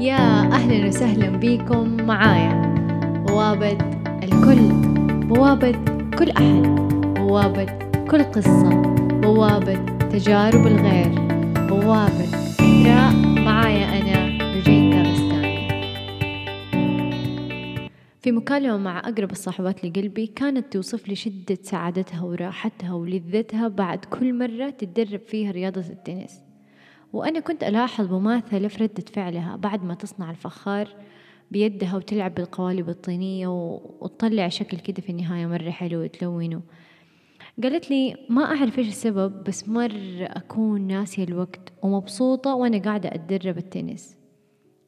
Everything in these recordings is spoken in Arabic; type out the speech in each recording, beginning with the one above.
يا أهلا وسهلا بكم معايا. بوابة الكل بوابة كل أحد بوابة كل قصة بوابة تجارب الغير بوابة إثراء معايا أنا رجيتا بستاني في مكالمة مع أقرب الصاحبات لقلبي كانت توصف لي شدة سعادتها وراحتها ولذتها بعد كل مرة تتدرب فيها رياضة التنس. وأنا كنت ألاحظ مماثلة في ردة فعلها بعد ما تصنع الفخار بيدها وتلعب بالقوالب الطينية وتطلع شكل كده في النهاية مرة حلو وتلونه قالت لي ما أعرف إيش السبب بس مرة أكون ناسية الوقت ومبسوطة وأنا قاعدة أتدرب التنس.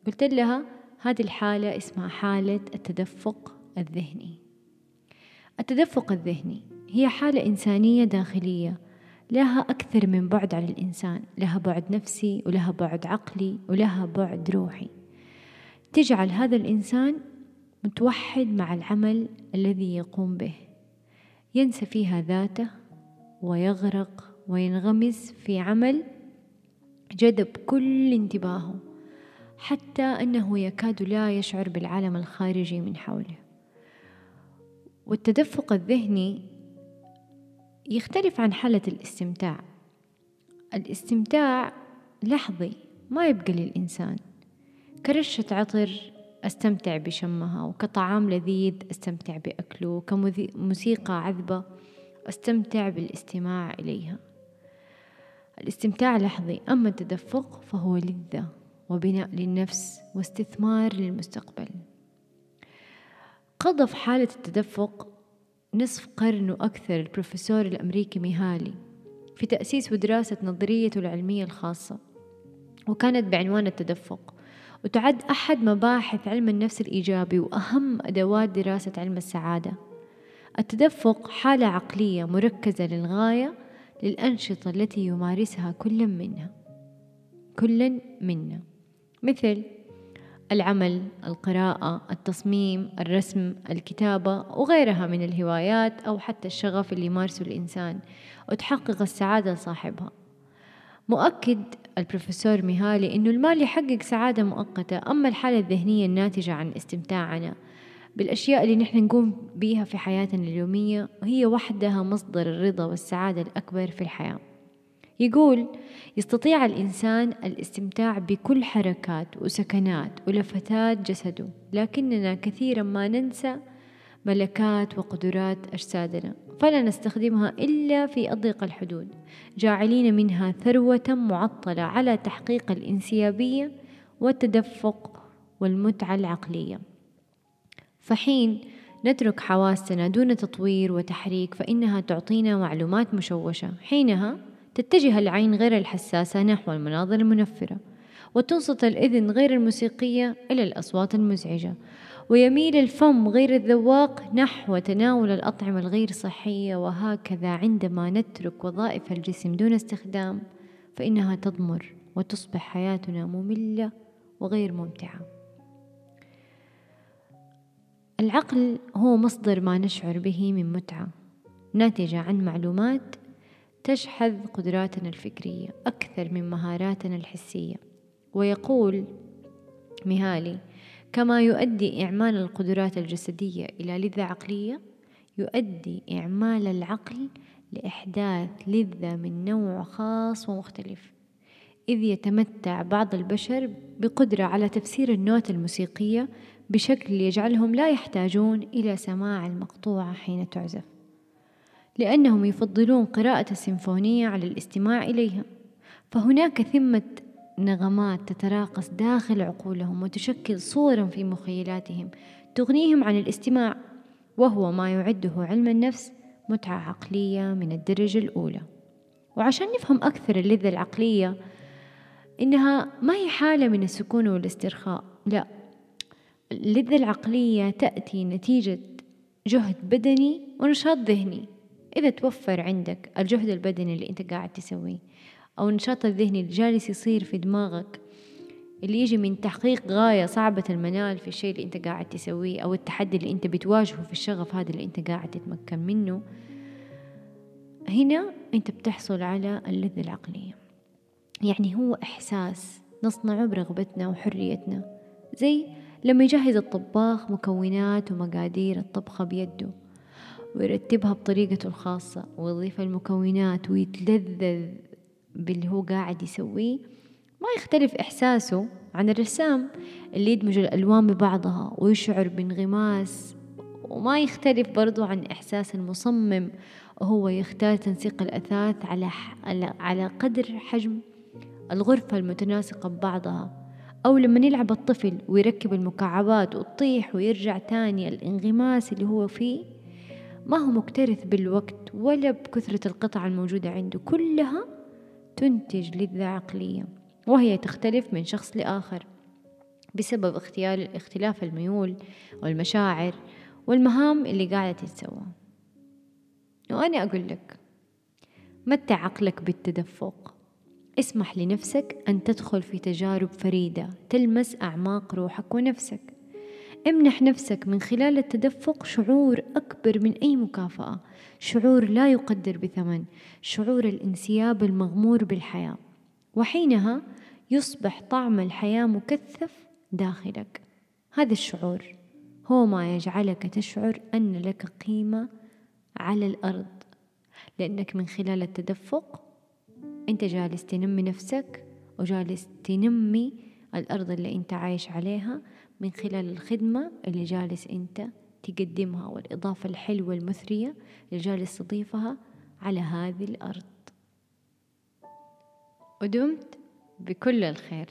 قلت لها هذه الحالة اسمها حالة التدفق الذهني. التدفق الذهني هي حالة إنسانية داخلية لها أكثر من بعد على الإنسان لها بعد نفسي ولها بعد عقلي ولها بعد روحي. تجعل هذا الإنسان متوحد مع العمل الذي يقوم به. ينسى فيها ذاته ويغرق وينغمس في عمل جذب كل انتباهه حتى أنه يكاد لا يشعر بالعالم الخارجي من حوله. والتدفق الذهني يختلف عن حالة الاستمتاع. الاستمتاع لحظي ما يبقى للإنسان. كرشة عطر أستمتع بشمها وكطعام لذيذ أستمتع بأكله كموسيقى عذبة أستمتع بالاستماع إليها. الاستمتاع لحظي أما التدفق فهو لذة وبناء للنفس واستثمار للمستقبل. قضى في حالة التدفق نصف قرن وأكثر البروفيسور الأمريكي ميهالي في تأسيس ودراسة نظريته العلمية الخاصة وكانت بعنوان التدفق. وتعد أحد مباحث علم النفس الإيجابي وأهم أدوات دراسة علم السعادة. التدفق حالة عقلية مركزة للغاية للأنشطة التي يمارسها كل منها. كل منا. مثل العمل القراءة التصميم الرسم الكتابة وغيرها من الهوايات أو حتى الشغف اللي يمارسه الإنسان وتحقق السعادة لصاحبها. مؤكد البروفيسور ميهالي أنه المال يحقق سعادة مؤقتة أما الحالة الذهنية الناتجة عن استمتاعنا بالأشياء اللي نحن نقوم بيها في حياتنا اليومية هي وحدها مصدر الرضا والسعادة الأكبر في الحياة. يقول يستطيع الإنسان الاستمتاع بكل حركات وسكنات ولفتات جسده لكننا كثيرا ما ننسى ملكات وقدرات أجسادنا فلا نستخدمها إلا في أضيق الحدود جاعلين منها ثروة معطلة على تحقيق الإنسيابية والتدفق والمتعة العقلية. فحين نترك حواسنا دون تطوير وتحريك فإنها تعطينا معلومات مشوشة. حينها تتجه العين غير الحساسة نحو المناظر المنفرة وتنصت الإذن غير الموسيقية إلى الأصوات المزعجة ويميل الفم غير الذواق نحو تناول الأطعمة الغير صحية وهكذا عندما نترك وظائف الجسم دون استخدام فإنها تضمر وتصبح حياتنا مملة وغير ممتعة. العقل هو مصدر ما نشعر به من متعة ناتجة عن معلومات تشحذ قدراتنا الفكرية أكثر من مهاراتنا الحسية. ويقول مهالي كما يؤدي إعمال القدرات الجسدية إلى لذة عقلية يؤدي إعمال العقل لإحداث لذة من نوع خاص ومختلف. إذ يتمتع بعض البشر بقدرة على تفسير النوت الموسيقية بشكل يجعلهم لا يحتاجون إلى سماع المقطوعة حين تعزف. لأنهم يفضلون قراءة السيمفونية على الاستماع إليها. فهناك ثمة نغمات تتراقص داخل عقولهم وتشكل صورا في مخيلاتهم تغنيهم عن الاستماع وهو ما يعده علم النفس متعة عقلية من الدرجة الأولى. وعشان نفهم أكثر اللذة العقلية إنها ما هي حالة من السكون والاسترخاء لا. اللذة العقلية تأتي نتيجة جهد بدني ونشاط ذهني. إذا توفر عندك الجهد البدني اللي أنت قاعد تسويه أو النشاط الذهني اللي جالس يصير في دماغك اللي يجي من تحقيق غاية صعبة المنال في الشيء اللي أنت قاعد تسويه أو التحدي اللي أنت بتواجهه في الشغف هذا اللي أنت قاعد تتمكن منه هنا أنت بتحصل على اللذة العقلية. يعني هو إحساس نصنعه برغبتنا وحريتنا. زي لما يجهز الطباخ مكونات ومقادير الطبخة بيده. ويرتبها بطريقته الخاصة ويضيف المكونات ويتلذذ باللي هو قاعد يسويه. ما يختلف إحساسه عن الرسام اللي يدمج الألوان ببعضها ويشعر بانغماس. وما يختلف برضو عن إحساس المصمم وهو يختار تنسيق الأثاث على, على قدر حجم الغرفة المتناسقة ببعضها. أو لما يلعب الطفل ويركب المكعبات وتطيح ويرجع تاني الانغماس اللي هو فيه ما هو مكترث بالوقت ولا بكثرة القطع الموجودة عنده كلها تنتج لذة عقلية وهي تختلف من شخص لآخر بسبب اختلاف الميول والمشاعر والمهام اللي قاعدة تتسوى. وأنا أقول لك متع عقلك بالتدفق. اسمح لنفسك أن تدخل في تجارب فريدة تلمس أعماق روحك ونفسك. امنح نفسك من خلال التدفق شعور أكبر من أي مكافأة. شعور لا يقدر بثمن. شعور الانسياب المغمور بالحياة. وحينها يصبح طعم الحياة مكثف داخلك. هذا الشعور هو ما يجعلك تشعر أن لك قيمة على الأرض. لأنك من خلال التدفق أنت جالس تنمي نفسك وجالس تنمي الأرض اللي أنت عايش عليها. من خلال الخدمة اللي جالس أنت تقدمها والإضافة الحلوة المثرية اللي جالس تضيفها على هذه الأرض. ودمت بكل الخير.